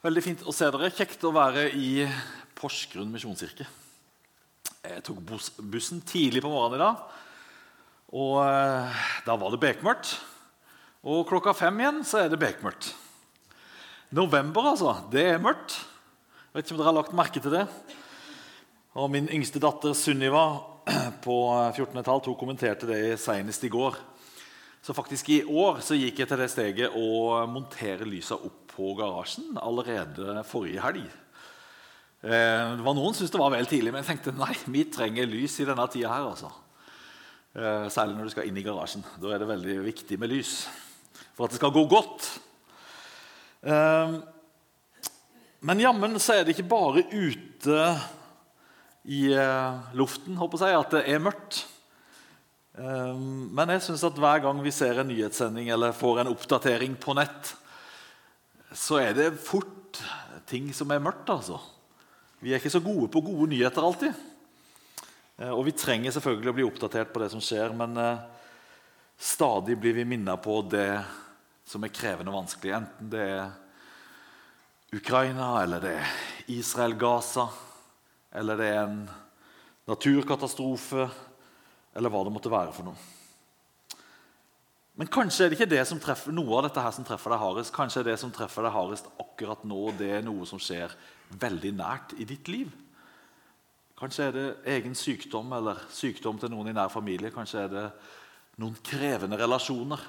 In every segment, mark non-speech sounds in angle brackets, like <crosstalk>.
Veldig fint å se dere. Kjekt å være i Porsgrunn misjonskirke. Jeg tok bussen tidlig på morgenen i dag. Og eh, da var det bekmørkt. Og klokka fem igjen så er det bekmørkt. November, altså. Det er mørkt. Jeg vet ikke om dere har lagt merke til det. Og Min yngste datter Sunniva <clears throat> på 14,5 kommenterte det senest i går. Så faktisk i år så gikk jeg til det steget å montere lysa opp på garasjen allerede forrige helg. Eh, det var Noen syntes det var vel tidlig, men jeg tenkte nei, vi trenger lys i denne tida her. altså. Eh, særlig når du skal inn i garasjen. Da er det veldig viktig med lys for at det skal gå godt. Eh, men jammen så er det ikke bare ute i luften håper jeg, at det er mørkt. Men jeg synes at hver gang vi ser en nyhetssending eller får en oppdatering på nett, så er det fort ting som er mørkt. altså. Vi er ikke så gode på gode nyheter alltid. Eh, og vi trenger selvfølgelig å bli oppdatert på det som skjer, men eh, stadig blir vi minnet på det som er krevende og vanskelig. Enten det er Ukraina, eller det er Israel-Gaza, eller det er en naturkatastrofe eller hva det måtte være for noe. Men kanskje er det ikke det som treffer, noe av dette her som treffer deg hardest. Kanskje er det som treffer deg hardest akkurat nå, det er noe som skjer veldig nært i ditt liv. Kanskje er det egen sykdom eller sykdom til noen i nær familie. Kanskje er det noen krevende relasjoner.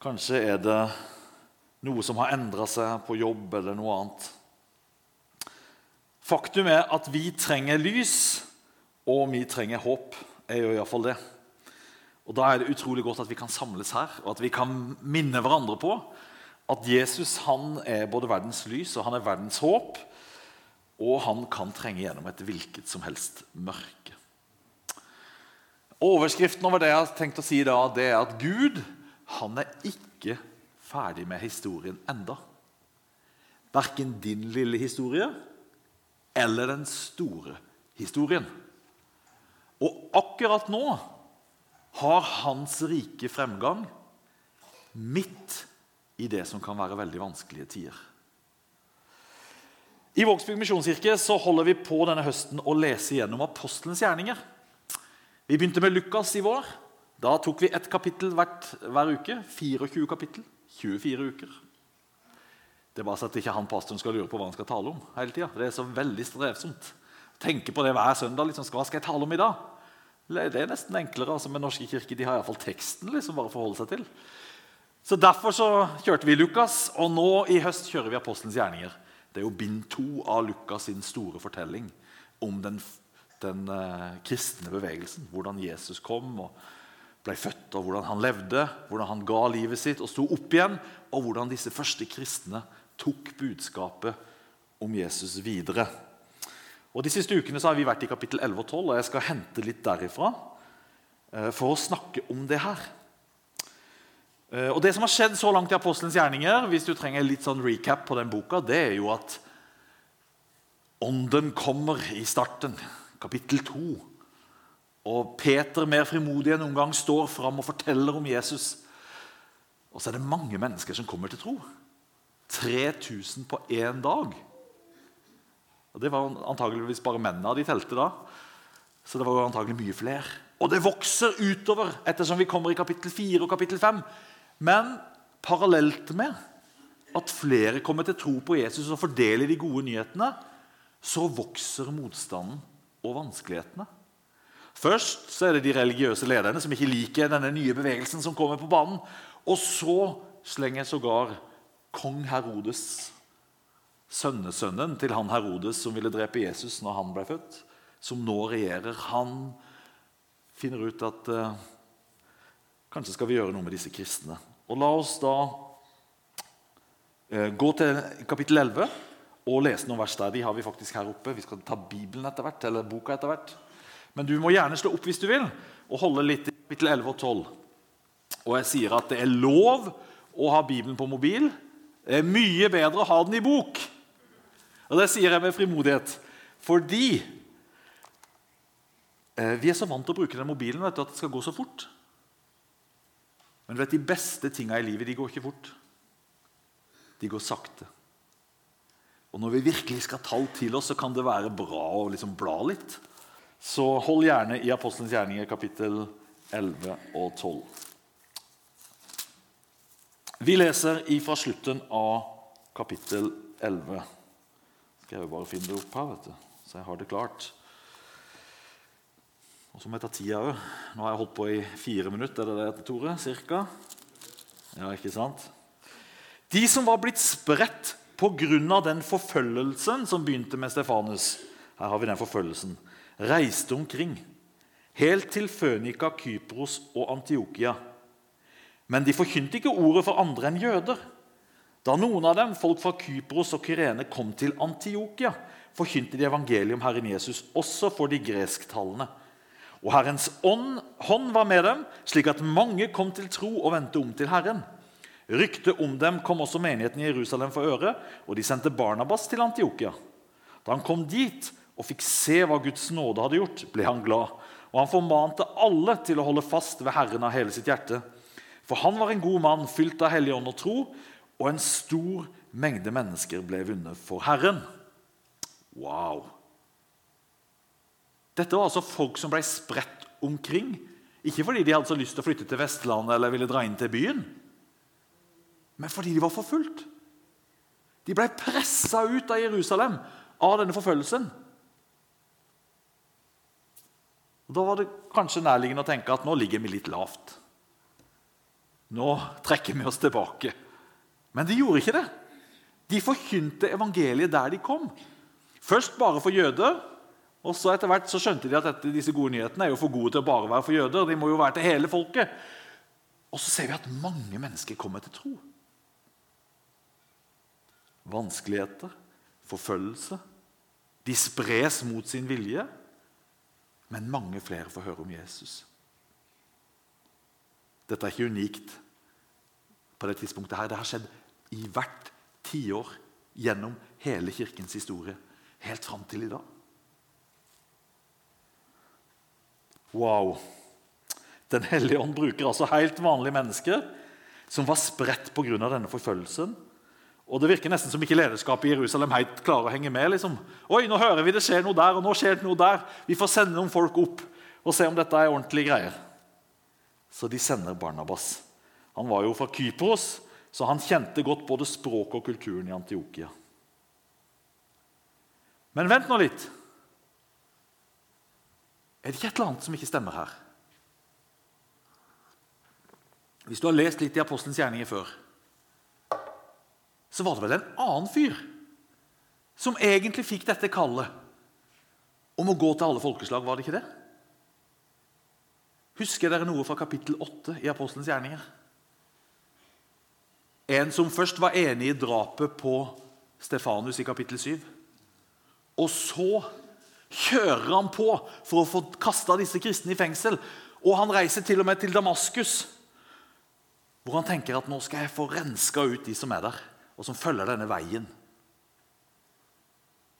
Kanskje er det noe som har endra seg på jobb eller noe annet. Faktum er at vi trenger lys, og vi trenger håp. Jeg gjør iallfall det. Og Da er det utrolig godt at vi kan samles her, og at vi kan minne hverandre på at Jesus han er både verdens lys og han er verdens håp. Og han kan trenge gjennom et hvilket som helst mørke. Overskriften over det jeg har tenkt å si da, det er at Gud han er ikke ferdig med historien enda. Verken din lille historie eller den store historien. Og akkurat nå har hans rike fremgang midt i det som kan være veldig vanskelige tider. I Vågsbygd misjonskirke så holder vi på denne høsten å lese gjennom apostelens gjerninger. Vi begynte med Lukas i vår. Da tok vi ett kapittel hvert, hver uke. 24 kapittel. 24 uker. Det er bare så at ikke han pastoren skal lure på hva han skal tale om. hele tiden. Det er så veldig strevsomt tenke på det hver søndag. Liksom, hva skal jeg tale om i dag? Det er nesten enklere. altså Med Norske kirke de har iallfall teksten liksom bare å forholde seg til. Så Derfor så kjørte vi Lukas, og nå i høst kjører vi Apostelens gjerninger. Det er jo bind to av Lukas sin store fortelling om den, den uh, kristne bevegelsen. Hvordan Jesus kom og ble født, og hvordan han levde, hvordan han ga livet sitt og sto opp igjen, og hvordan disse første kristne tok budskapet om Jesus videre. Og De siste ukene så har vi vært i kapittel 11 og 12, og jeg skal hente litt derifra eh, for å snakke om det her. Eh, og Det som har skjedd så langt i Apostelens gjerninger, hvis du trenger litt sånn recap på den boka, det er jo at Ånden kommer i starten, kapittel 2. Og Peter, mer frimodig enn noen gang, står fram og forteller om Jesus. Og så er det mange mennesker som kommer til tro. 3000 på én dag. Og Det var antageligvis bare mennene de telte da. Så det var jo antagelig mye flere. Og det vokser utover ettersom vi kommer i kapittel 4 og kapittel 5. Men parallelt med at flere kommer til tro på Jesus og fordeler de gode nyhetene, så vokser motstanden og vanskelighetene. Først så er det de religiøse lederne som ikke liker denne nye bevegelsen som kommer på banen. Og så slenger sågar kong Herodes sønnesønnen til han Herodes som ville drepe Jesus når han ble født, som nå regjerer, han finner ut at eh, kanskje skal vi gjøre noe med disse kristne. Og La oss da eh, gå til kapittel 11 og lese noen vers der. De har vi faktisk her oppe. Vi skal ta Bibelen etter hvert, eller boka etter hvert. Men du må gjerne slå opp hvis du vil, og holde litt i kapittel 11 og 12. Og jeg sier at det er lov å ha Bibelen på mobil. Det er mye bedre å ha den i bok. Og Det sier jeg med frimodighet fordi eh, vi er så vant til å bruke den mobilen vet du, at det skal gå så fort. Men du vet, de beste tinga i livet de går ikke fort. De går sakte. Og når vi virkelig skal ta alt til oss, så kan det være bra å liksom bla litt. Så hold gjerne i Apostelens gjerninger kapittel 11 og 12. Vi leser ifra slutten av kapittel 11. Skal jeg bare finne det opp her, vet du, så jeg har det klart. Og så må jeg ta tida òg. Nå har jeg holdt på i fire minutter. Er det det, Tore? Cirka? Ja, ikke sant? De som var blitt spredt pga. den forfølgelsen som begynte med Stefanus, her har vi den forfølgelsen, reiste omkring, helt til Fønika, Kypros og Antiokia. Men de forkynte ikke ordet for andre enn jøder. Da noen av dem, folk fra Kypros og Kyrene, kom til Antiokia, forkynte de evangeliet om Herren Jesus også for de gresktalende. Og Herrens ånd, hånd var med dem, slik at mange kom til tro og vendte om til Herren. Ryktet om dem kom også menigheten i Jerusalem for øre, og de sendte Barnabas til Antiokia. Da han kom dit og fikk se hva Guds nåde hadde gjort, ble han glad. Og han formante alle til å holde fast ved Herren av hele sitt hjerte. For han var en god mann, fylt av Hellig ånd og tro, og en stor mengde mennesker ble vunnet for Herren. Wow! Dette var altså folk som ble spredt omkring. Ikke fordi de hadde så lyst til å flytte til Vestlandet eller ville dra inn til byen, men fordi de var forfulgt. De ble pressa ut av Jerusalem av denne forfølgelsen. Og Da var det kanskje nærliggende å tenke at nå ligger vi litt lavt. Nå trekker vi oss tilbake. Men de gjorde ikke det. De forkynte evangeliet der de kom. Først bare for jøder, og så etter hvert så skjønte de at dette, disse gode nyhetene er jo for gode til å bare være for jøder. De må jo være til hele folket. Og så ser vi at mange mennesker kommer til tro. Vanskeligheter, forfølgelse. De spres mot sin vilje. Men mange flere får høre om Jesus. Dette er ikke unikt på det tidspunktet. her. Det har skjedd i hvert tiår gjennom hele kirkens historie. Helt fram til i dag. Wow. Den hellige ånd bruker altså helt vanlige mennesker som var spredt pga. denne forfølgelsen. Og Det virker nesten som ikke lederskapet i Jerusalem helt klarer å henge med. liksom. Oi, nå hører vi det skjer noe der, og nå skjer det noe der. Vi får sende noen folk opp og se om dette er ordentlige greier. Så de sender Barnabas. Han var jo fra Kypros, så han kjente godt både språket og kulturen i Antiokia. Men vent nå litt. Er det ikke et eller annet som ikke stemmer her? Hvis du har lest litt i Apostelens gjerninger før, så var det vel en annen fyr som egentlig fikk dette kallet om å gå til alle folkeslag, var det ikke det? Husker dere noe fra kapittel 8 i Apostelens gjerninger? En som først var enig i drapet på Stefanus i kapittel 7. Og så kjører han på for å få kasta disse kristne i fengsel. Og han reiser til og med til Damaskus, hvor han tenker at nå skal jeg få renska ut de som er der, og som følger denne veien.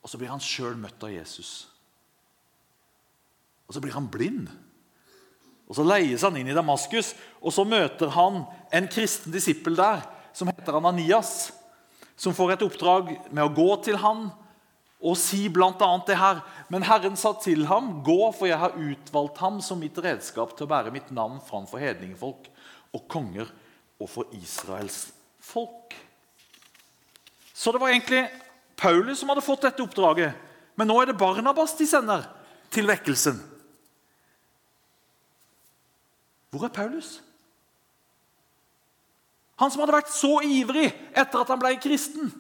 Og så blir han sjøl møtt av Jesus. Og så blir han blind. Og Så leies han inn i Damaskus, og så møter han en kristen disippel der som heter Ananias, som får et oppdrag med å gå til han og si bl.a. det her. Men Herren sa til ham, 'Gå, for jeg har utvalgt ham som mitt redskap til å bære mitt navn framfor hedningefolk og konger og for Israels folk.' Så det var egentlig Paulus som hadde fått dette oppdraget. Men nå er det Barnabas de sender til vekkelsen. Hvor er Paulus? Han som hadde vært så ivrig etter at han ble kristen.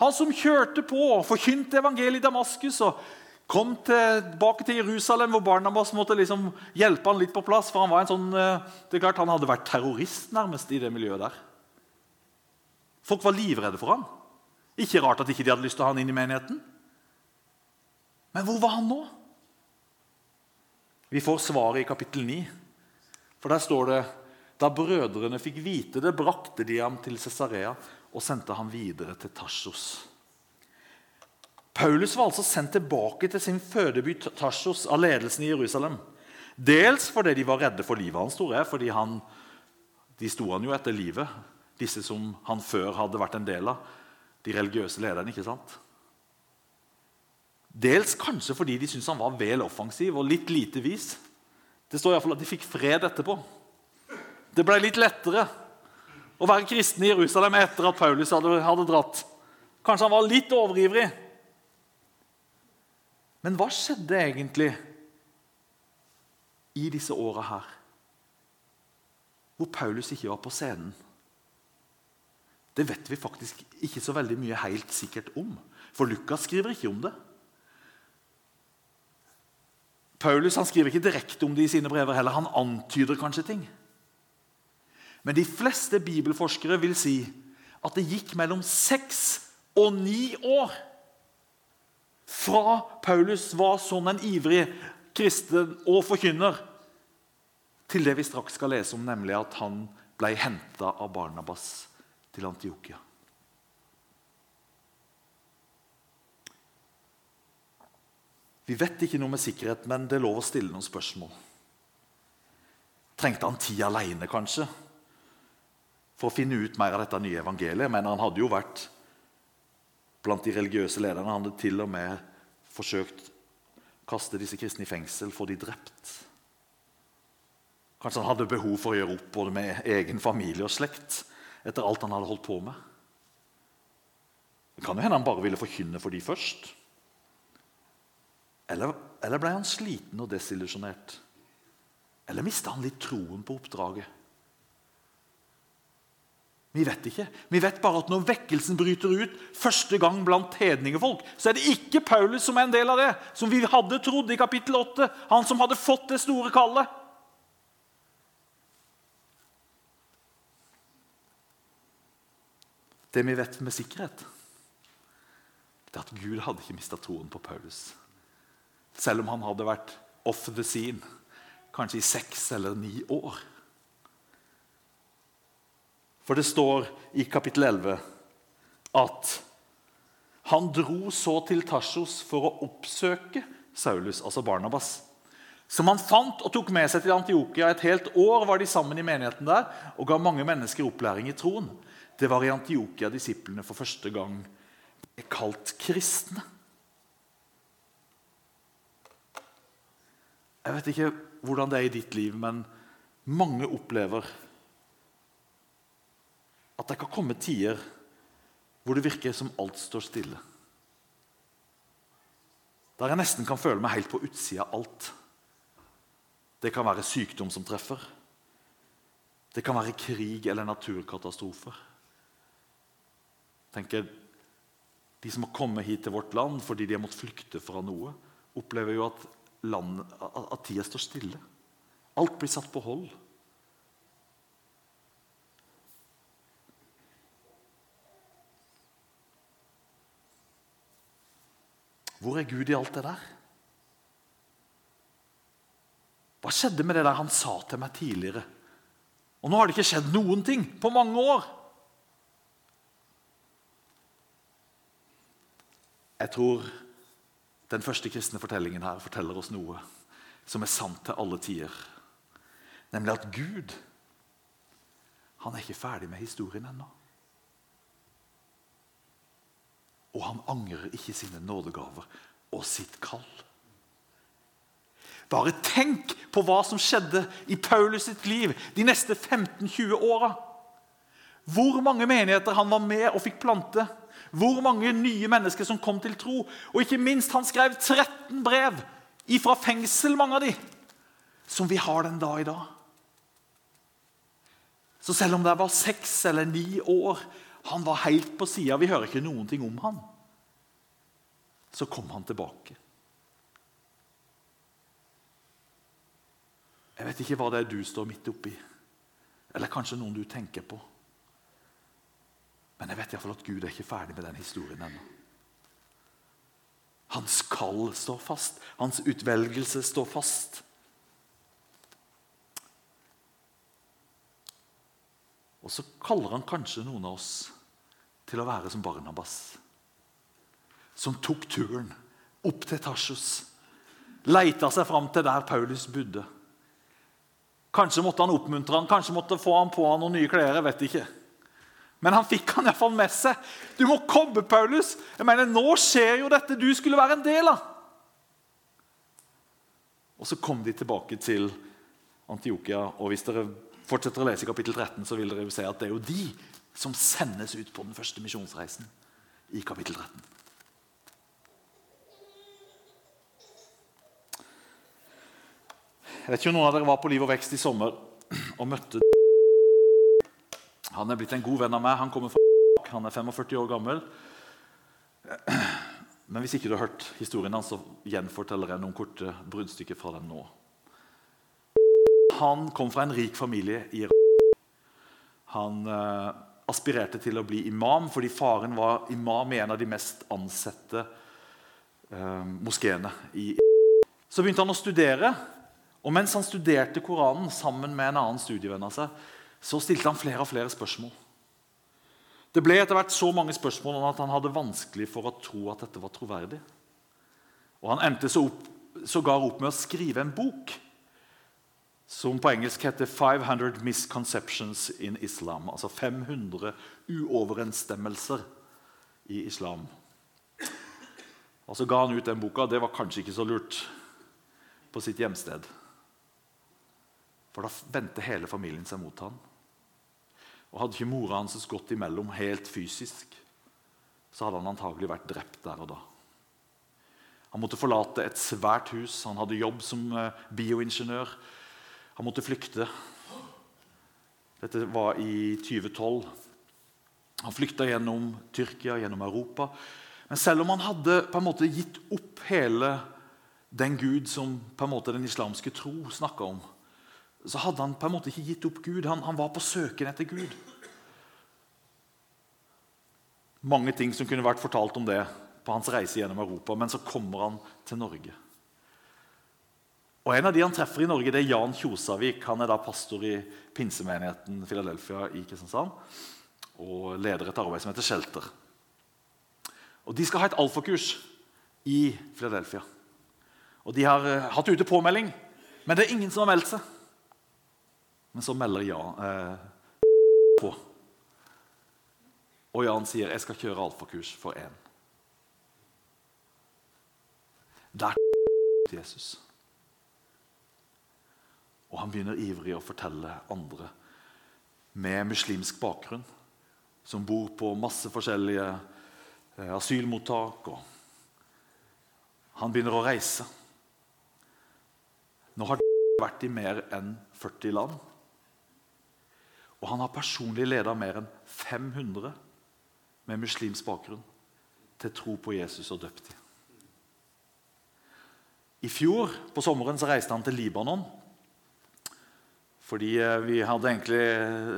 Han som kjørte på og forkynte evangeliet i Damaskus og kom tilbake til Jerusalem, hvor Barnabas måtte liksom hjelpe han litt på plass. for Han var en sånn, eh, det er klart han hadde vært terrorist nærmest i det miljøet der. Folk var livredde for han. Ikke rart at ikke de hadde lyst til å ha han inn i menigheten. Men hvor var han nå? Vi får svaret i kapittel 9. For der står det da brødrene fikk vite det, brakte de ham til Cesarea og sendte ham videre til Tarsos. Paulus var altså sendt tilbake til sin fødeby Tarsos av ledelsen i Jerusalem. Dels fordi de var redde for livet hans, tror jeg, fordi han, de sto han jo etter livet, disse som han før hadde vært en del av. De religiøse lederne. ikke sant? Dels kanskje fordi de syntes han var vel offensiv og litt lite vis. Det står iallfall at de fikk fred etterpå. Det ble litt lettere å være kristen i Jerusalem etter at Paulus hadde, hadde dratt. Kanskje han var litt overivrig. Men hva skjedde egentlig i disse åra her, hvor Paulus ikke var på scenen? Det vet vi faktisk ikke så veldig mye helt sikkert om, for Lukas skriver ikke om det. Paulus han skriver ikke direkte om det i sine brever heller. Han antyder kanskje ting. Men de fleste bibelforskere vil si at det gikk mellom seks og ni år fra Paulus var sånn en ivrig kristen og forkynner, til det vi straks skal lese om, nemlig at han ble henta av Barnabas til Antiokia. Vi vet ikke noe med sikkerhet, men det er lov å stille noen spørsmål. Trengte han tid alene, kanskje, for å finne ut mer av dette nye evangeliet? Men han hadde jo vært blant de religiøse lederne. Han hadde til og med forsøkt å kaste disse kristne i fengsel, få de drept. Kanskje han hadde behov for å gjøre opp både med egen familie og slekt etter alt han hadde holdt på med. Det kan jo hende han bare ville forkynne for de først. Eller, eller ble han sliten og desillusjonert? Eller mista han litt troen på oppdraget? Vi vet ikke. Vi vet bare at når vekkelsen bryter ut første gang blant hedningefolk, så er det ikke Paulus som er en del av det, som vi hadde trodd i kapittel 8. Han som hadde fått det store kallet. Det vi vet med sikkerhet, det er at Gud hadde ikke mista troen på Paulus. Selv om han hadde vært off the scene kanskje i seks eller ni år. For det står i kapittel 11 at han dro så til Tarsos for å oppsøke Saulus, altså Barnabas, som han fant og tok med seg til Antiokia. Et helt år var de sammen i menigheten der og ga mange mennesker opplæring i troen. Det var i Antiokia disiplene for første gang ble kalt kristne. Jeg vet ikke hvordan det er i ditt liv, men mange opplever at det kan komme tider hvor det virker som alt står stille. Der jeg nesten kan føle meg helt på utsida av alt. Det kan være sykdom som treffer. Det kan være krig eller naturkatastrofer. Tenker, De som har kommet hit til vårt land fordi de har måttet flykte fra noe, opplever jo at at tida står stille. Alt blir satt på hold. Hvor er Gud i alt det der? Hva skjedde med det der han sa til meg tidligere? Og nå har det ikke skjedd noen ting på mange år. Jeg tror den første kristne fortellingen her forteller oss noe som er sant til alle tider. Nemlig at Gud han er ikke ferdig med historien ennå. Og han angrer ikke sine nådegaver og sitt kall. Bare tenk på hva som skjedde i Paulus sitt liv de neste 15-20 åra. Hvor mange menigheter han var med og fikk plante hvor mange nye mennesker som kom til tro. Og ikke minst, han skrev 13 brev ifra fengsel, mange av de, som vi har den dag i dag. Så selv om det var seks eller ni år, han var helt på sida, vi hører ikke noen ting om han, så kom han tilbake. Jeg vet ikke hva det er du står midt oppi, eller kanskje noen du tenker på. Men jeg vet iallfall at Gud er ikke ferdig med den historien ennå. Hans kall står fast. Hans utvelgelse står fast. Og så kaller han kanskje noen av oss til å være som Barnabas. Som tok turen opp til Tarsus. Leita seg fram til der Paulus bodde. Kanskje måtte han oppmuntre han, kanskje måtte få han på han noen nye klær. jeg vet ikke. Men han fikk han iallfall med seg. 'Du må komme, Paulus.' Jeg mener, Nå skjer jo dette du skulle være en del av. Og så kom de tilbake til Antiokia. Og hvis dere fortsetter å lese i kapittel 13, så vil dere se at det er jo de som sendes ut på den første misjonsreisen i kapittel 13. Jeg vet ikke om noen av dere var på Liv og Vekst i sommer og møtte Han er blitt en god venn av meg. Han kommer fra Han er 45 år gammel. Men hvis ikke du har hørt historien hans, så gjenforteller jeg noen korte bruddstykker fra den nå. Han kom fra en rik familie i Irak. Han eh, aspirerte til å bli imam fordi faren var imam i en av de mest ansette eh, moskeene Så begynte han å studere, og mens han studerte Koranen sammen med en annen studievenn av seg, så stilte han flere og flere spørsmål. Det ble etter hvert så mange spørsmål at han hadde vanskelig for å tro at dette var troverdig. Og Han endte så opp, sågar opp med å skrive en bok som på engelsk heter 500 Misconceptions in Islam. Altså 500 uoverensstemmelser i islam. Og Så ga han ut den boka. Det var kanskje ikke så lurt på sitt hjemsted. For da vendte hele familien seg mot han. Og Hadde ikke mora hans gått imellom helt fysisk, så hadde han antagelig vært drept der og da. Han måtte forlate et svært hus. Han hadde jobb som eh, bioingeniør. Han måtte flykte. Dette var i 2012. Han flykta gjennom Tyrkia, gjennom Europa. Men selv om han hadde på en måte gitt opp hele den Gud som på en måte den islamske tro snakka om, så hadde han på en måte ikke gitt opp Gud. Han, han var på søken etter Gud. Mange ting som kunne vært fortalt om det på hans reise gjennom Europa, men så kommer han til Norge. Og En av de han treffer i Norge, det er Jan Kjosavik. Han er da pastor i pinsemenigheten Philadelphia i Kristiansand og leder et arbeid som heter Shelter. Og De skal ha et alfakurs i Philadelphia. Og De har uh, hatt ute påmelding, men det er ingen som har meldt seg. Men så melder Jan eh, på. Og Jan sier 'Jeg skal kjøre alfakurs for én'. Der Jesus. Og han begynner ivrig å fortelle andre med muslimsk bakgrunn, som bor på masse forskjellige asylmottak. asylmottak. han begynner å reise. Nå har <laughs> vært i mer enn 40 land. Og han har personlig leda mer enn 500 med muslimsk bakgrunn til tro på Jesus og døpt dem. I fjor på sommeren så reiste han til Libanon fordi eh, Vi hadde egentlig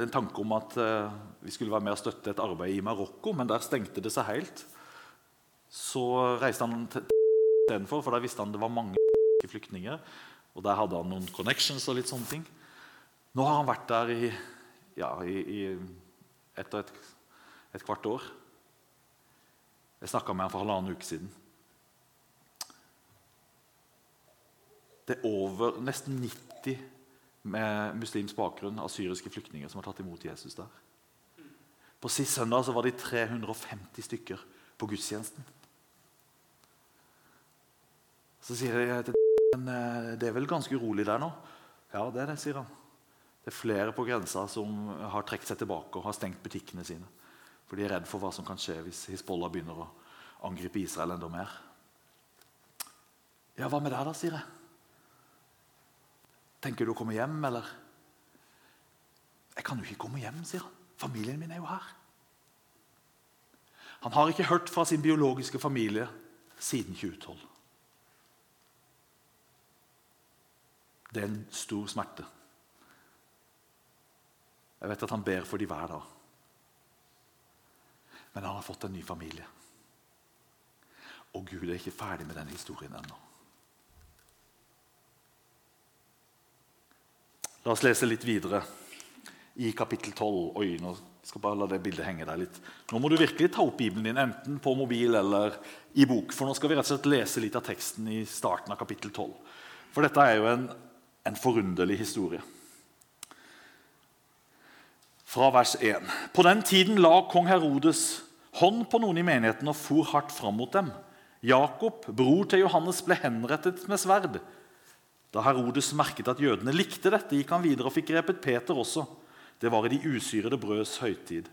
en tanke om at eh, vi skulle være med og støtte et arbeid i Marokko, men der stengte det seg helt. Så reiste han istedenfor, for der visste han det var mange flyktninger. Og der hadde han noen connections og litt sånne ting. Nå har han vært der i, ja, i, i etter et, et, kvart år. Jeg snakka med han for halvannen uke siden. Det er over nesten 90 med muslimsk bakgrunn av syriske flyktninger som har tatt imot Jesus der. På sist søndag så var de 350 stykker på gudstjenesten. Så sier jeg <laughs> men eh, det er vel ganske urolig der nå? Ja, det er det, sier han. Det er flere på grensa som har trukket seg tilbake og har stengt butikkene sine. For de er redd for hva som kan skje hvis Hizbollah begynner å angripe Israel enda mer. Ja, hva med deg, da, sier jeg. Tenker du å komme hjem, eller? Jeg kan jo ikke komme hjem, sier han. Familien min er jo her. Han har ikke hørt fra sin biologiske familie siden 2012. Det er en stor smerte. Jeg vet at han ber for dem hver dag. Men han har fått en ny familie. Og Gud er ikke ferdig med denne historien ennå. La oss lese litt videre i kapittel 12. Oi, nå skal bare la det bildet henge der litt. Nå må du virkelig ta opp Bibelen din, enten på mobil eller i bok. For nå skal vi rett og slett lese litt av teksten i starten av kapittel 12. For dette er jo en, en forunderlig historie. fra vers 1. På den tiden la kong Herodes hånd på noen i menigheten og for hardt fram mot dem. Jakob, bror til Johannes, ble henrettet med sverd. Da Herodes merket at jødene likte dette, gikk han videre og fikk grepet Peter også. Det var i de usyrede brøds høytid.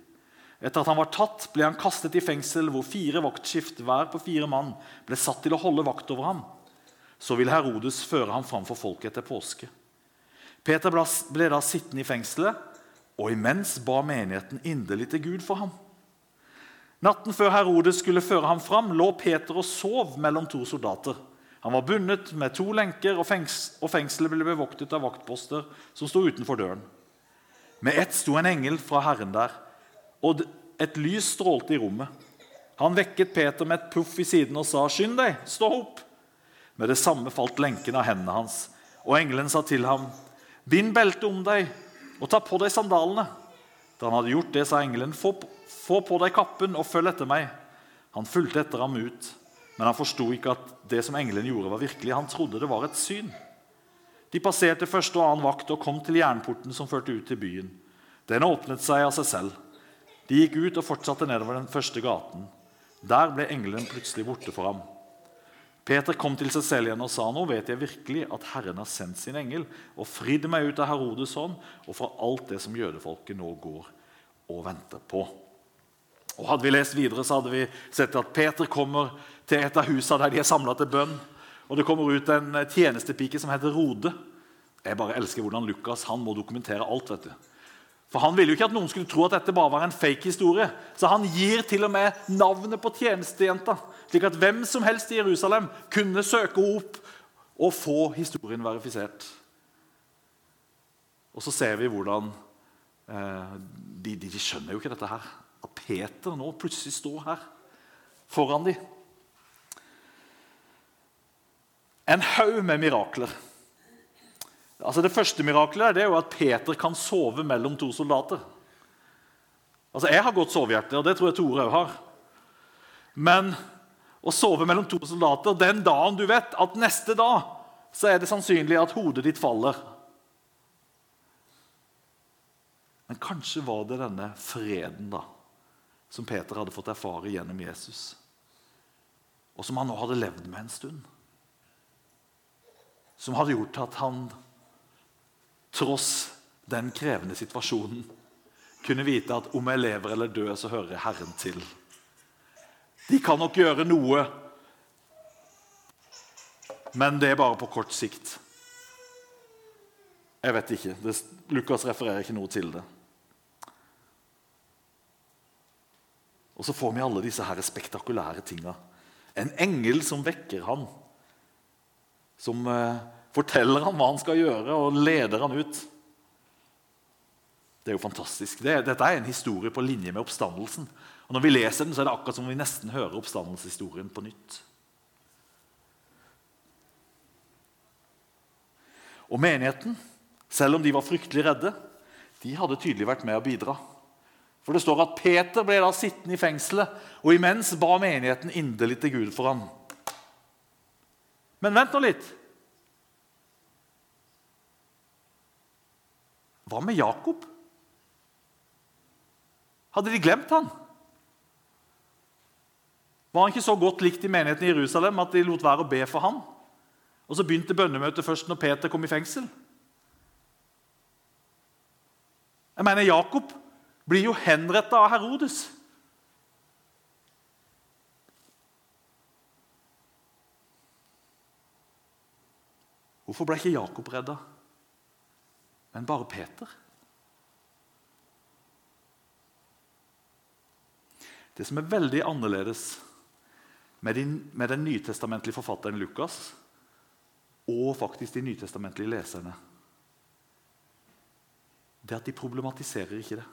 Etter at han var tatt, ble han kastet i fengsel, hvor fire vaktskift hver på fire mann ble satt til å holde vakt over ham. Så ville Herodes føre ham fram for folket etter påske. Peter ble da sittende i fengselet, og imens ba menigheten inderlig til Gud for ham. Natten før Herodes skulle føre ham fram, lå Peter og sov mellom to soldater. Han var bundet med to lenker, og, fengselet ble bevoktet av vaktposter som sto utenfor døren. Med ett sto en engel fra Herren der, og et lys strålte i rommet. Han vekket Peter med et puff i siden og sa, 'Skynd deg, stå opp.' Med det samme falt lenken av hendene hans, og engelen sa til ham, 'Bind beltet om deg og ta på deg sandalene.' Da han hadde gjort det, sa engelen, få på deg kappen og følg etter meg.' Han fulgte etter ham ut, men han forsto ikke at det som engelen gjorde, var virkelig. Han trodde det var et syn. De passerte første og annen vakt og kom til jernporten som førte ut til byen. Den åpnet seg av seg selv. De gikk ut og fortsatte nedover den første gaten. Der ble engelen plutselig borte for ham. Peter kom til seg selv igjen og sa, 'Nå vet jeg virkelig at Herren har sendt sin engel' 'og fridd meg ut av Herodes hånd og fra alt det som jødefolket nå går og venter på.' Og Hadde vi lest videre, så hadde vi sett at Peter kommer til et av husene der de er samla til bønn. Og Det kommer ut en tjenestepike som heter Rode. Jeg bare elsker hvordan Lukas han må dokumentere alt. vet du. For Han ville jo ikke at noen skulle tro at dette bare var en fake historie. Så han gir til og med navnet på tjenestejenta, slik at hvem som helst i Jerusalem kunne søke henne opp og få historien verifisert. Og så ser vi hvordan eh, de, de, de, skjønner jo ikke dette her. At Peter nå plutselig står her foran dem. En haug med mirakler. Altså Det første miraklet er jo at Peter kan sove mellom to soldater. Altså Jeg har godt sovehjerte, og det tror jeg Tore òg har. Men å sove mellom to soldater den dagen du vet at neste dag så er det sannsynlig at hodet ditt faller Men kanskje var det denne freden da, som Peter hadde fått erfare gjennom Jesus, og som han nå hadde levd med en stund. Som hadde gjort at han tross den krevende situasjonen, kunne vite at om jeg lever eller dør, så hører Herren til. De kan nok gjøre noe, men det er bare på kort sikt. Jeg vet ikke. Lukas refererer ikke noe til det. Og så får vi alle disse her spektakulære tinga. En engel som vekker han. Som eh, forteller han hva han skal gjøre, og leder han ut. Det er jo fantastisk. Det, dette er en historie på linje med oppstandelsen. Og Når vi leser den, så er det akkurat som om vi nesten hører oppstandelseshistorien på nytt. Og menigheten, selv om de var fryktelig redde, de hadde tydelig vært med å bidra. For det står at Peter ble da sittende i fengselet, og imens ba menigheten inderlig til Gud for ham. Men vent nå litt. Hva med Jakob? Hadde de glemt han? Var han ikke så godt likt i menigheten i Jerusalem at de lot være å be for han? Og så begynte bønnemøtet først når Peter kom i fengsel. Jeg mener, Jakob blir jo henrettet av Herodes. Hvorfor ble ikke Jakob redda? men bare Peter. Det som er veldig annerledes med, med den nytestamentlige forfatteren Lukas og faktisk de nytestamentlige leserne, det er at de problematiserer ikke det.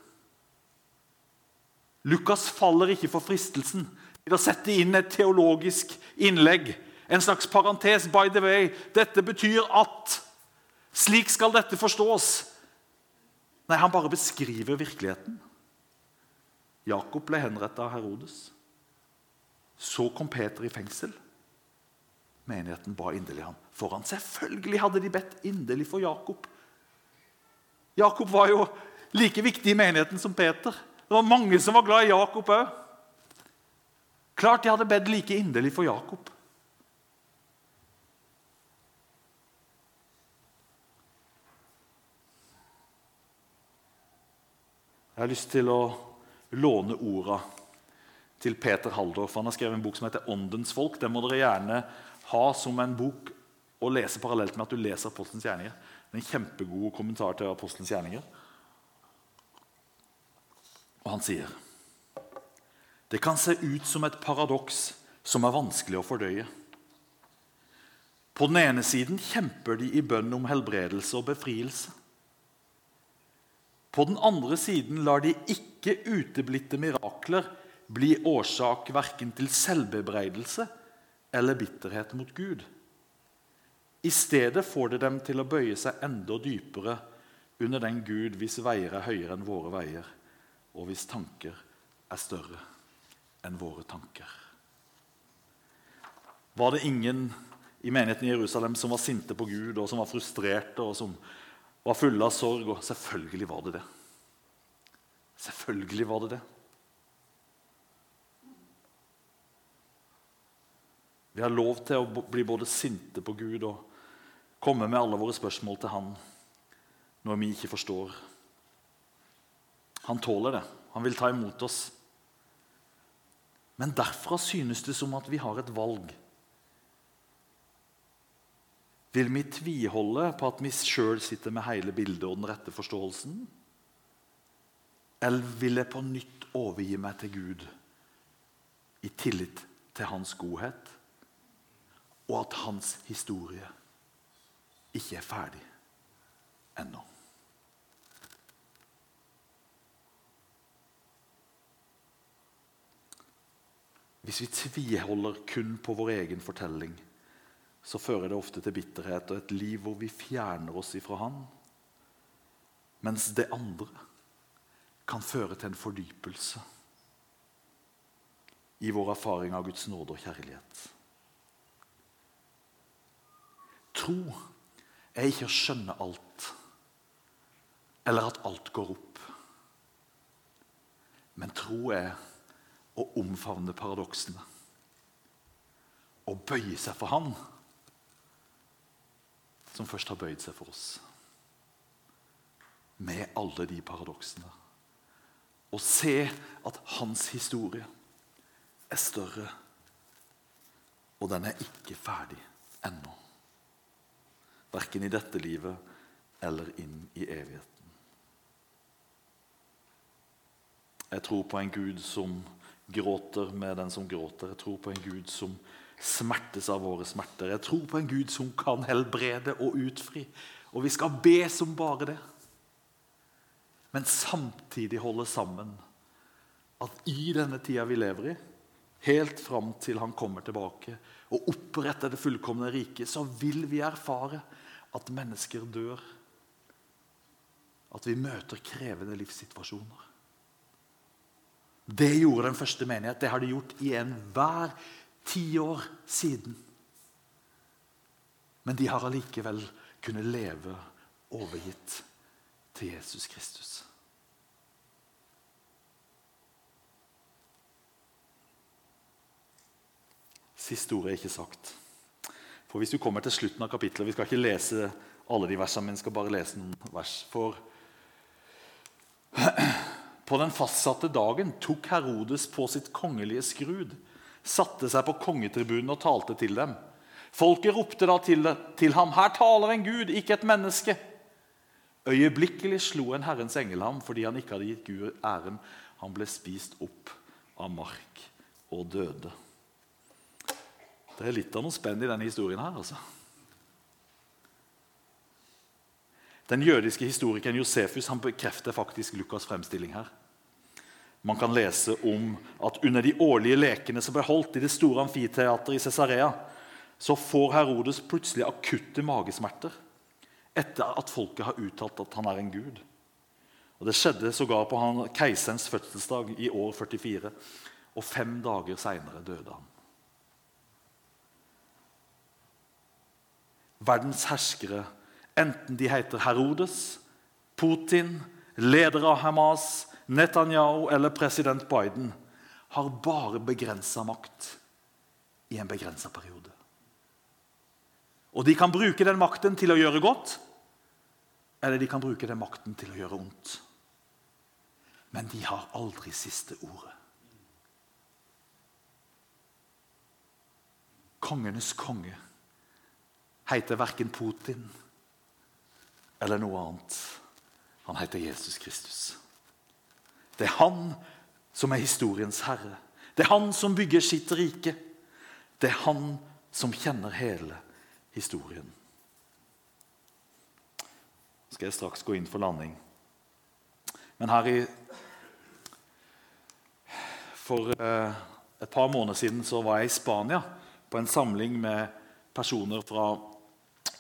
Lukas faller ikke for fristelsen til å sette inn et teologisk innlegg. En slags parentes. By the way, dette betyr at slik skal dette forstås. Nei, han bare beskriver virkeligheten. Jakob ble henrettet av Herodes. Så kom Peter i fengsel. Menigheten ba inderlig han. Selvfølgelig hadde de bedt inderlig for Jakob. Jakob var jo like viktig i menigheten som Peter. Det var mange som var glad i Jakob òg. Klart de hadde bedt like inderlig for Jakob. Jeg har lyst til å låne orda til Peter Haldorf. Han har skrevet en bok som heter 'Åndens folk'. Den må dere gjerne ha som en bok å lese parallelt med at du leser Apostelens gjerninger. Det er en kjempegod kommentar til Apostelens gjerninger. Og han sier det kan se ut som et paradoks som er vanskelig å fordøye. På den ene siden kjemper de i bønn om helbredelse og befrielse. På den andre siden lar de ikke uteblitte mirakler bli årsak verken til selvbebreidelse eller bitterhet mot Gud. I stedet får det dem til å bøye seg enda dypere under den Gud hvis veier er høyere enn våre veier, og hvis tanker er større enn våre tanker. Var det ingen i menigheten i Jerusalem som var sinte på Gud, og som var frustrerte og som var fulle av sorg? Og selvfølgelig var det det. Selvfølgelig var det det. Vi har lov til å bli både sinte på Gud og komme med alle våre spørsmål til Han når vi ikke forstår. Han tåler det. Han vil ta imot oss. Men derfra synes det som at vi har et valg. Vil vi tviholde på at vi sjøl sitter med hele bildet og den rette forståelsen? Eller vil jeg på nytt overgi meg til Gud i tillit til hans godhet, og at hans historie ikke er ferdig ennå? Hvis vi tviholder kun på vår egen fortelling, så fører det ofte til bitterhet og et liv hvor vi fjerner oss ifra Han. Mens det andre kan føre til en fordypelse i vår erfaring av Guds nåde og kjærlighet. Tro er ikke å skjønne alt eller at alt går opp. Men tro er å omfavne paradoksene. Og bøye seg for Han som først har bøyd seg for oss. Med alle de paradoksene. Og se at hans historie er større, og den er ikke ferdig ennå. Verken i dette livet eller inn i evigheten. Jeg tror på en Gud som gråter med den som gråter. Jeg tror på en Gud som smertes av våre smerter. Jeg tror på en Gud som kan helbrede og utfri. Og vi skal be som bare det. Men samtidig holde sammen. At i denne tida vi lever i, helt fram til han kommer tilbake og oppretter det fullkomne riket, så vil vi erfare at mennesker dør. At vi møter krevende livssituasjoner. Det gjorde den første menighet. Det har de gjort i enhver tiår siden. Men de har allikevel kunnet leve overgitt til Jesus Kristus. Siste ordet er ikke sagt. For Hvis du kommer til slutten av kapittelet Vi skal ikke lese alle de versene, men skal bare lese noen vers. For på den fastsatte dagen tok Herodes på sitt kongelige skrud, satte seg på kongetribunen og talte til dem. Folket ropte da til, til ham, 'Her taler en Gud, ikke et menneske.' Øyeblikkelig slo en Herrens engel ham fordi han ikke hadde gitt Gud æren. Han ble spist opp av mark og døde. Det er litt av noe spenn i denne historien her. altså. Den jødiske historikeren Josefus han bekrefter faktisk Lukas' fremstilling her. Man kan lese om at under de årlige lekene som ble holdt i det store amfiteatret i Cesarea, så får Herodes plutselig akutte magesmerter etter at folket har uttalt at han er en gud. Og Det skjedde sågar på han, keiserens fødselsdag i år 44. Og fem dager seinere døde han. Verdens herskere, enten de heter Herodes, Putin, leder av Hamas, Netanyahu eller president Biden har bare begrensa makt i en begrensa periode. Og de kan bruke den makten til å gjøre godt, eller de kan bruke den makten til å gjøre ondt. Men de har aldri siste ordet. Kongenes konge heter verken Putin eller noe annet. Han heter Jesus Kristus. Det er han som er historiens herre. Det er han som bygger sitt rike. Det er han som kjenner hele historien. Nå skal jeg straks gå inn for landing. Men her i For eh, et par måneder siden så var jeg i Spania på en samling med personer fra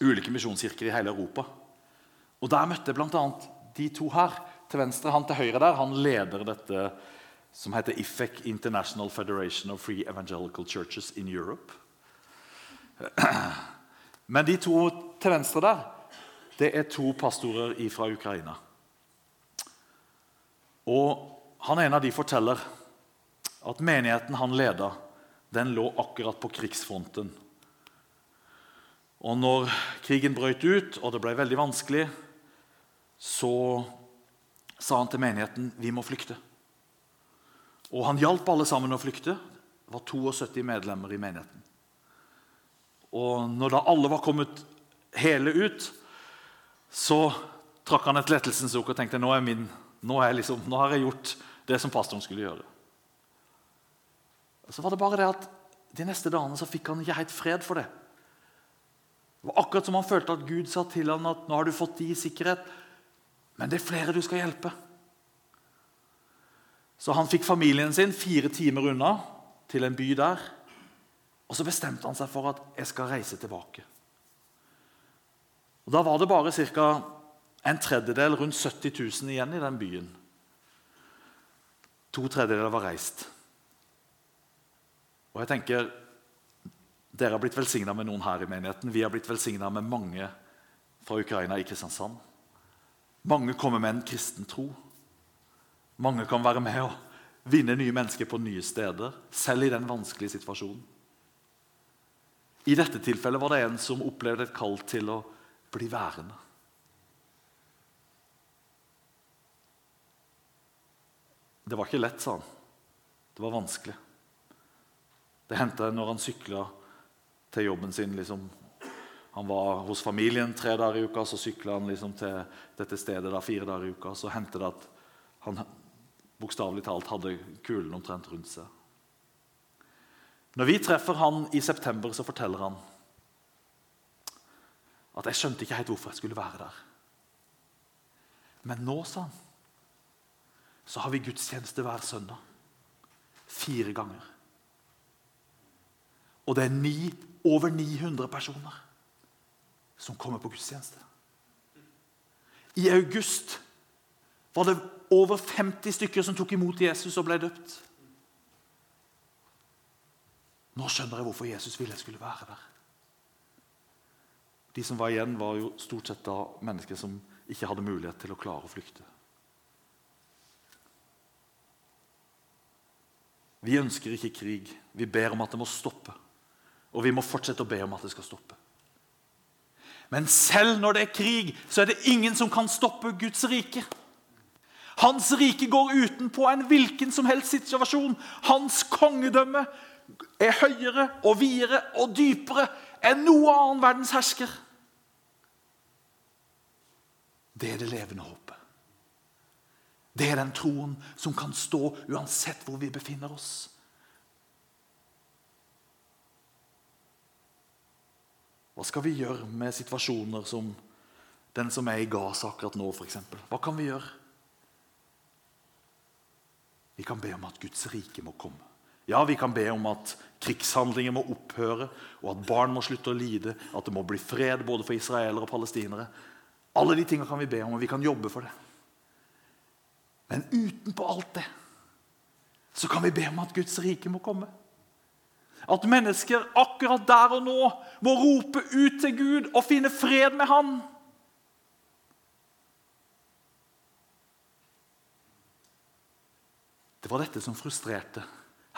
ulike misjonskirker i hele Europa. Og Der møtte jeg bl.a. de to her. Til venstre, Han til høyre der, han leder dette som heter IFEC, International Federation of Free Evangelical Churches in Europe. <clears throat> Men de to til venstre der, det er to pastorer fra Ukraina. Og han ene av de forteller at menigheten han leda, den lå akkurat på krigsfronten. Og når krigen brøt ut, og det ble veldig vanskelig, så sa han til menigheten vi må flykte. Og han hjalp alle sammen å flykte. Det var 72 medlemmer i menigheten. Og når da alle var kommet hele ut, så trakk han et lettelsens sukk og tenkte nå, min, nå, liksom, nå, har jeg gjort det som pastoren skulle gjøre. Så var det bare det at De neste dagene så fikk han ikke helt fred for det. Det var akkurat som han følte at Gud sa til ham at nå har du fått de i sikkerhet, men det er flere du skal hjelpe. Så han fikk familien sin fire timer unna til en by der. Og så bestemte han seg for at jeg skal reise tilbake. Og Da var det bare ca. en tredjedel, rundt 70 000 igjen i den byen. To tredjedeler var reist. Og jeg tenker, Dere har blitt velsigna med noen her i menigheten. Vi har blitt velsigna med mange fra Ukraina i Kristiansand. Mange kommer med en kristen tro. Mange kan være med og vinne nye mennesker på nye steder, selv i den vanskelige situasjonen. I dette tilfellet var det en som opplevde et kall til å bli værende. Det var ikke lett, sa han. Det var vanskelig. Det hendte når han sykla til jobben sin. Liksom. Han var hos familien tre dager i uka, så sykla han liksom til dette stedet da, fire dager i uka. Så hendte det at han bokstavelig talt hadde kulen omtrent rundt seg. Når vi treffer han i september, så forteller han at jeg skjønte ikke helt hvorfor jeg skulle være der. Men nå, sa han, så har vi gudstjeneste hver søndag. Fire ganger. Og det er ni, over 900 personer som kommer på gudstjeneste. I august var det over 50 stykker som tok imot Jesus og ble døpt. Nå skjønner jeg hvorfor Jesus ville jeg skulle være der. De som var igjen, var jo stort sett da mennesker som ikke hadde mulighet til å klare å flykte. Vi ønsker ikke krig. Vi ber om at det må stoppe. Og vi må fortsette å be om at det skal stoppe. Men selv når det er krig, så er det ingen som kan stoppe Guds rike. Hans rike går utenpå en hvilken som helst situasjon. Hans kongedømme er høyere og videre og dypere enn noe annen verdens hersker. Det er det levende håpet. Det er den troen som kan stå uansett hvor vi befinner oss. Hva skal vi gjøre med situasjoner som den som er i Gaza akkurat nå? Eksempel? Hva kan vi gjøre? Vi kan be om at Guds rike må komme. Ja, vi kan be om at krigshandlinger må opphøre, og at barn må slutte å lide, at det må bli fred både for israelere og palestinere. Alle de tingene kan vi be om, og vi kan jobbe for det. Men utenpå alt det så kan vi be om at Guds rike må komme. At mennesker akkurat der og nå må rope ut til Gud og finne fred med Han. Det var dette som frustrerte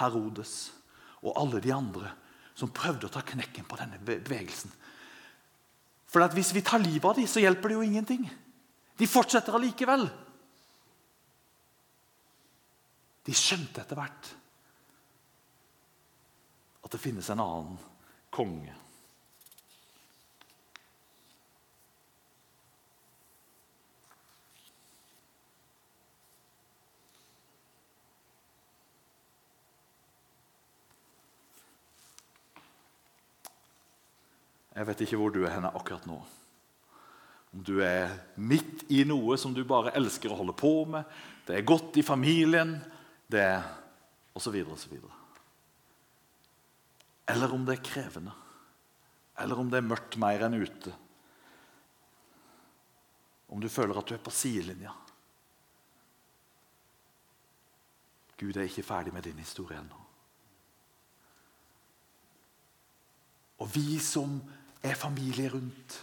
Herodes og alle de andre som prøvde å ta knekken på denne bevegelsen. For Hvis vi tar livet av dem, så hjelper det jo ingenting. De fortsetter allikevel. De skjønte etter hvert at det finnes en annen konge. Jeg vet ikke hvor du er henne akkurat nå. Om du er midt i noe som du bare elsker å holde på med, det er godt i familien, det er osv. osv. Eller om det er krevende. Eller om det er mørkt mer enn ute. Om du føler at du er på sidelinja. Gud er ikke ferdig med din historie ennå. Og vi som er familie rundt.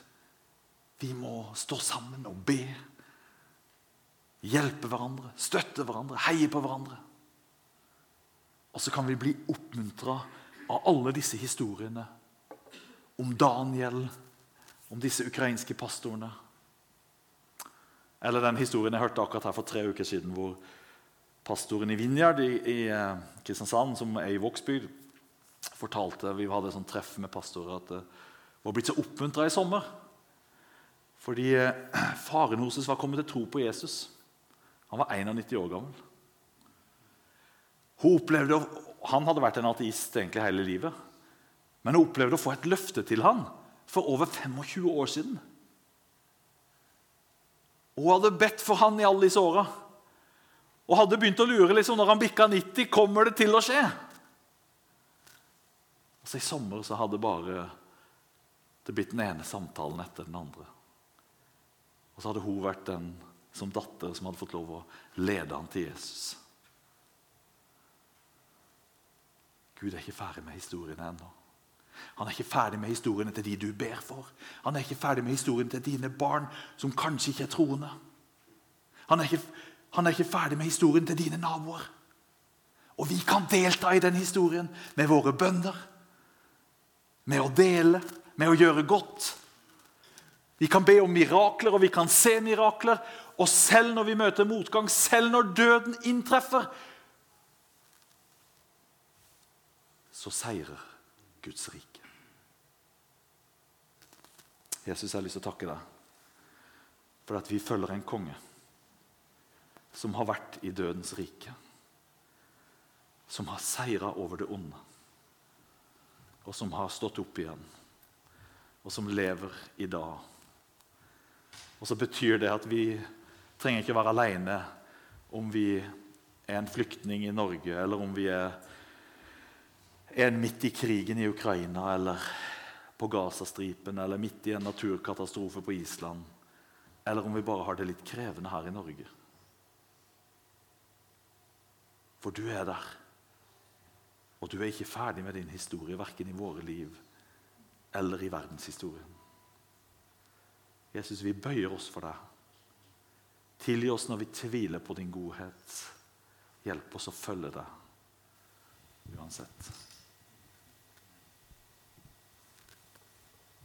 Vi må stå sammen og be. Hjelpe hverandre, støtte hverandre, heie på hverandre. Og så kan vi bli oppmuntra av alle disse historiene om Daniel, om disse ukrainske pastorene. Eller den historien jeg hørte akkurat her for tre uker siden, hvor pastoren i Vinjard i, i eh, Kristiansand, som er i Vågsbygd, fortalte Vi hadde et sånt treff med pastorer at det var blitt så oppmuntra i sommer. Fordi eh, <clears throat> faren hennes var kommet til tro på Jesus. Han var 91 år gammel. Hun opplevde, Han hadde vært en ateist egentlig hele livet. Men hun opplevde å få et løfte til han for over 25 år siden. Hun hadde bedt for han i alle disse åra og hadde begynt å lure liksom, når han bikka 90 kommer det til å skje. Altså I sommer så hadde bare det blitt den ene samtalen etter den andre. Og så hadde hun vært den som datter som hadde fått lov å lede han til Jesus. Gud er ikke ferdig med historiene ennå. Han er ikke ferdig med historiene til de du ber for. Han er ikke ferdig med historiene til dine barn som kanskje ikke er troende. Han er ikke, han er ikke ferdig med historien til dine naboer. Og vi kan delta i den historien med våre bønder, med å dele, med å gjøre godt. Vi kan be om mirakler, og vi kan se mirakler. Og selv når vi møter motgang, selv når døden inntreffer, så seirer Guds rike. Jesus, jeg har lyst til å takke deg for at vi følger en konge som har vært i dødens rike. Som har seira over det onde, og som har stått opp igjen og som lever i dag. Og så betyr det at vi trenger ikke være alene om vi er en flyktning i Norge, eller om vi en midt i krigen i Ukraina, eller på Gazastripen, eller midt i en naturkatastrofe på Island, eller om vi bare har det litt krevende her i Norge. For du er der, og du er ikke ferdig med din historie, verken i våre liv eller i verdenshistorien. Jesus, vi bøyer oss for deg. Tilgi oss når vi tviler på din godhet. Hjelp oss å følge deg uansett.